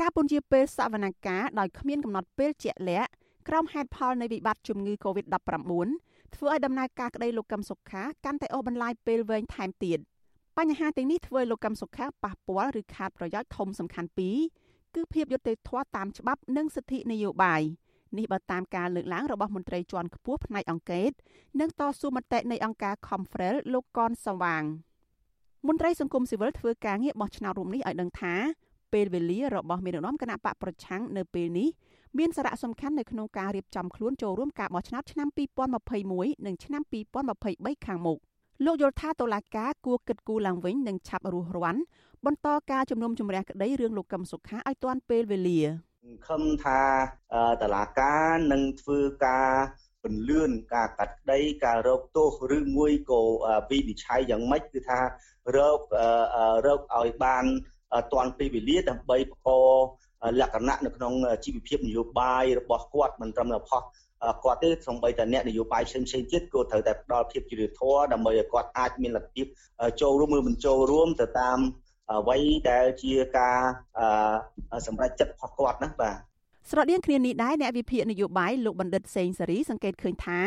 ការពន្យាពេលសវនកម្មដោយគ្មានកំណត់ពេលជាក់លាក់ក្រោមហេតុផលនៃវិបត្តិជំងឺ Covid-19 ធ្វើឲ្យដំណើរការក្តីលោកកឹមសុខាកាន់តែអូសបន្លាយពេលវែងថែមទៀតបញ្ហាទាំងនេះធ្វើឲ្យលោកកឹមសុខាប៉ះពាល់ឬខាតប្រយោជន៍ធំសំខាន់ពីរគឺភាពយុត្តិធម៌តាមច្បាប់និងសិទ្ធិនយោបាយនេះបើតាមការលើកឡើងរបស់មន្ត្រីជាន់ខ្ពស់ផ្នែកអង្គការនិងតស៊ូមតិនៃអង្គការ Confrel លោកកនសវាងមន្ត្រីសង្គមស៊ីវិលធ្វើការងារបោះឆ្នោតរួមនេះឲ្យដឹងថា ពេលវេលារបស់មេដឹកនាំគណៈបកប្រឆាំងនៅពេលនេះមានសារៈសំខាន់នៅក្នុងការរៀបចំខ្លួនចូលរួមការបោះឆ្នោតឆ្នាំ2021និងឆ្នាំ2023ខាងមុខលោកយល់ថាតុលាការគួរគិតគូរឡើងវិញនិងឆាប់រស់រាន់បន្តការជំនុំជម្រះក្តីរឿងលោកកឹមសុខាឲ្យទាន់ពេលវេលាខំថាតឡាការនឹងធ្វើការពន្លឿនការកាត់ក្តីការរកទោសឬមួយក៏វិនិច្ឆ័យយ៉ាងម៉េចគឺថារករកឲ្យបាន ទាន់ពេលវេលាដើម្បីបង្កលក្ខណៈនៅក្នុងជីវភាពនយោបាយរបស់គាត់មិនត្រឹមតែផុសគាត់ទេសំបីតែអ្នកនយោបាយផ្សេងផ្សេងទៀតក៏ត្រូវតែផ្ដល់ភាពជ្រាលធម៌ដើម្បីឲ្យគាត់អាចមានលទ្ធភាពចូលរួមឬមិនចូលរួមទៅតាមអ្វីដែលជាការសម្រេចចិត្តរបស់គាត់ណាបាទស្រដៀងគ្នានេះដែរអ្នកវិភាគនយោបាយលោកបណ្ឌិតសេងសេរីសង្កេតឃើញថា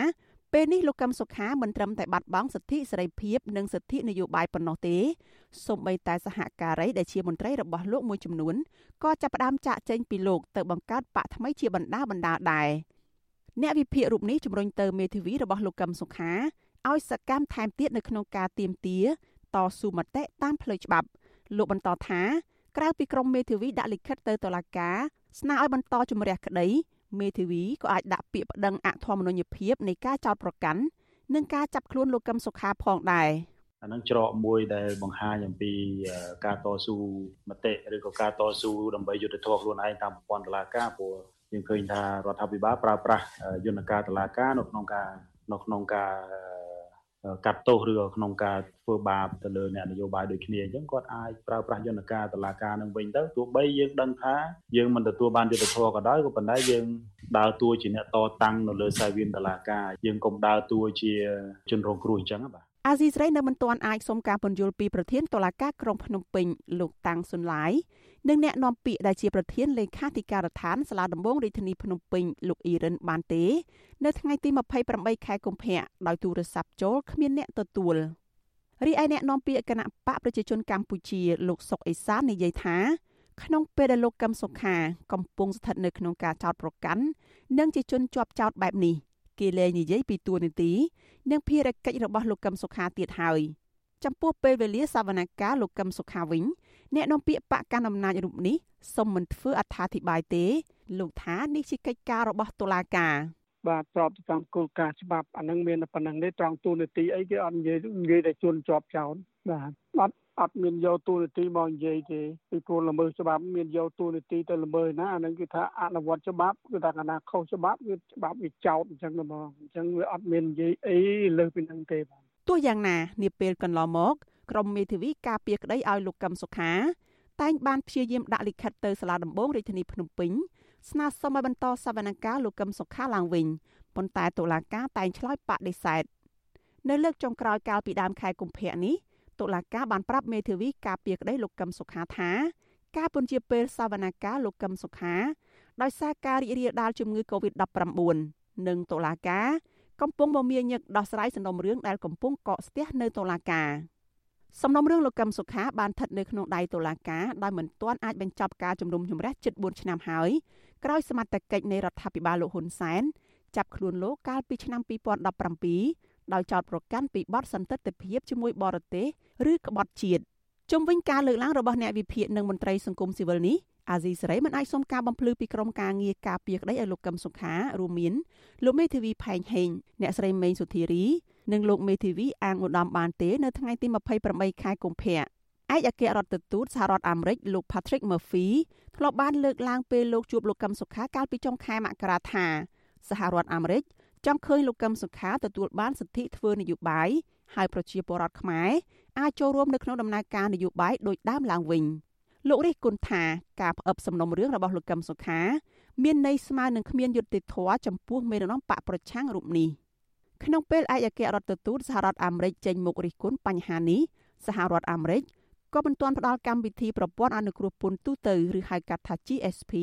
ពេលនេះលោកកឹមសុខាមិនត្រឹមតែបាត់បង់សិទ្ធិសេរីភាពនិងសិទ្ធិនយោបាយប៉ុណ្ណោះទេសូម្បីតែសហការីដែលជាមន្ត្រីរបស់លោកមួយចំនួនក៏ចាប់ផ្ដើមចាក់ចែងពីលោកទៅបង្កើតបកថ្មីជាបណ្ដាបណ្ដាដែរអ្នកវិភាគរូបនេះជំរុញទៅមេធាវីរបស់លោកកឹមសុខាឲ្យសកម្មថែមទៀតនៅក្នុងការទៀមទាតស៊ូមតិតាមផ្លូវច្បាប់ លោកបន្តថាក្រៅពីក្រមមេធាវីដាក់លិខិតទៅតុលាការស្នើឲ្យបន្តជំរះក្តី មេធាវីក៏អាចដាក់ពាក្យប្តឹងអធិមនុញ្ញភាពនៃការចោទប្រកាន់និងការចាប់ខ្លួនលោកកឹមសុខាផងដែរអានឹងច្រកមួយដែលបង្ហាញអំពីការតស៊ូមតិឬក៏ការតស៊ូដើម្បីយុត្តិធម៌ខ្លួនឯងតាមប្រព័ន្ធតុលាការព្រោះយើងឃើញថារដ្ឋាភិបាលប្រើប្រាស់យន្តការតុលាការនៅក្នុងការនៅក្នុងការ កាត់ទោសឬក៏ក្នុងការធ្វើបាបទៅលើអ្នកនយោបាយដូចគ្នាអញ្ចឹងគាត់អាចប្រើប្រាស់យន្តការតឡាការនឹងវិញទៅទោះបីយើងដឹងថាយើងមិនទទួលបានយុត្តិធម៌ក៏ដោយក៏ប៉ុន្តែយើងដើរតួជាអ្នកតតាំងនៅលើសាយវិនតឡាការយើងកុំដើរតួជាជនរងគ្រោះអញ្ចឹងបាទ អាស៊ីសេរីនៅមិនទាន់អាចសុំការពន្យល់ពីប្រធានតុលាការក្រុងភ្នំពេញលោកតាំងសុនឡាយនិងអ្នកនាំពាក្យដែលជាប្រធានលេខាធិការដ្ឋានសាលាដំបងរាជធានីភ្នំពេញលោកអ៊ីរ៉ានបានទេ នៅថ្ងៃទី28ខែកុម្ភៈដោយទូរស័ព្ទចូលគ្មានអ្នកទទួលរីឯអ្នកនាំពាក្យគណៈបកប្រជាជនកម្ពុជាលោកសុកអេសាននិយាយថាក្នុងពេលដែលលោកកឹមសុខាកំពុងស្ថិតនៅក្នុងការចោទប្រកាន់និងជាជនជាប់ចោទបែបនេះ គេលែងនិយាយពីទួលនីតិនិងភារកិច្ចរបស់លោកកឹមសុខាទៀតហើយចំពោះពេលវេលាសវនកម្មលោកកឹមសុខាវិញអ្នកនាំពាក្យបកកណ្ដាលអំណាចរូបនេះសុំមិនធ្វើអត្ថាធិប្បាយទេ លោកថានេះជាកិច្ចការរបស់តុលាការបាទស្របទៅតាមគោលការណ៍ច្បាប់អានឹងមានប៉ុណ្ណឹងទេត្រង់ទូនាទីអីគេអត់និយាយនិយាយតែជួនជាប់ចោលបាទអត់ អត់មានយកទូនាទីមកនិយាយទេពីព្រោះល្មើសច្បាប់មានយកទូនាទីទៅល្មើសណាអានឹងគឺថាអនុវត្តច្បាប់គឺថាកណាខុសច្បាប់គឺច្បាប់វាចោតអញ្ចឹងហ្មងអញ្ចឹងវាអត់មាននិយាយអីលើសពីនឹងទេបាទទោះយ៉ាងណានាពេលកន្លងមកក្រមមេធាវីការពារក្តីឲ្យលោកកឹមសុខា តែងបានព្យាយាមដាក់លិខិតទៅសាលាដំបងរាជធានីភ្នំពេញស្នើសុំឲ្យបន្តសវនកម្មលោកកឹមសុខាឡើងវិញប៉ុន្តែតុលាការតែងឆ្លើយបដិសេធនៅលើកចុងក្រោយកាលពីដើមខែកុម្ភៈនេះ តុលាការបានប្រាប់មេធាវីការពារក្តីលោកកឹមសុខាថា ការពន្យាពេលសវនកម្មលោកកឹមសុខា ដោយសារការរីករាលដាលជំងឺ Covid-19 និងតុលាការកំពុងមមាញឹកដោះស្រាយសំណុំរឿងដែលកំពុងកកស្ទះនៅតុលាការសំណុំរឿងលោកកឹមសុខាបានស្ថិតនៅក្នុងដៃតុលាការដោយមិនទាន់អាចបញ្ចប់ការជំនុំជម្រះជិត4ឆ្នាំហើយក្រោយសមត្ថកិច្ចនៃរដ្ឋាភិបាលលោកហ៊ុនសែនចាប់ខ្លួនលោកកាលពីឆ្នាំ2017ដោយចោទប្រកាន់ពីបទសន្តិទិភាពជាមួយបរទេស ឬក្បត់ជាតិជុំវិញការលើកឡើងរបស់អ្នកវិភាគនិងមន្ត្រីសង្គមស៊ីវិលនេះអាស៊ីសេរីមិនអាចសុំការបំភ្លឺពីក្រុមការងារការពារក្តីឲ្យលោកកឹមសុខារួមមានលោកមេធាវីផែងហេងអ្នកស្រីមេងសុធារីនិងលោកមេធាវីអាងឧត្តមបានទេនៅថ្ងៃទី28ខែកុម្ភៈឯកអគ្គរដ្ឋទូតសហរដ្ឋអាមេរិកលោក Patrick Murphy ធ្លាប់បានលើកឡើងពេលលោកជួបលោកកឹមសុខាកាលពីចុងខែមករាថាសហរដ្ឋអាមេរិកចង់ឃើញលោកកឹមសុខាទទួលបានសិទ្ធិធ្វើនយោបាយ ហើយប្រជាពលរដ្ឋខ្មែរអាចចូលរួមនៅក្នុងដំណើរការនយោបាយដោយដើមឡើងវិញលោករិះគន់ថាការផ្អឹបសំណុំរឿងរបស់លោកកឹមសុខា មានន័យស្មើនឹងគ្មានយុត្តិធម៌ចំពោះមេរនាំបកប្រឆាំងរូបនេះក្នុងពេលឯកអគ្គរដ្ឋទូតសហរដ្ឋអាមេរិកចេញមុខរិះគន់បញ្ហានេះសហរដ្ឋអាមេរិកក៏មិនទាន់ផ្ដល់កម្មវិធីប្រព័ន្ធអនុគ្រោះពន្ធទូទៅឬហៅកាត់ថា GSP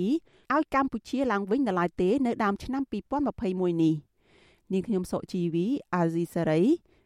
ឲ្យកម្ពុជាឡើងវិញនៅឡើយទេនៅដើមឆ្នាំ2021នេះនាងខ្ញុំសុកជីវីអាស៊ីសេរី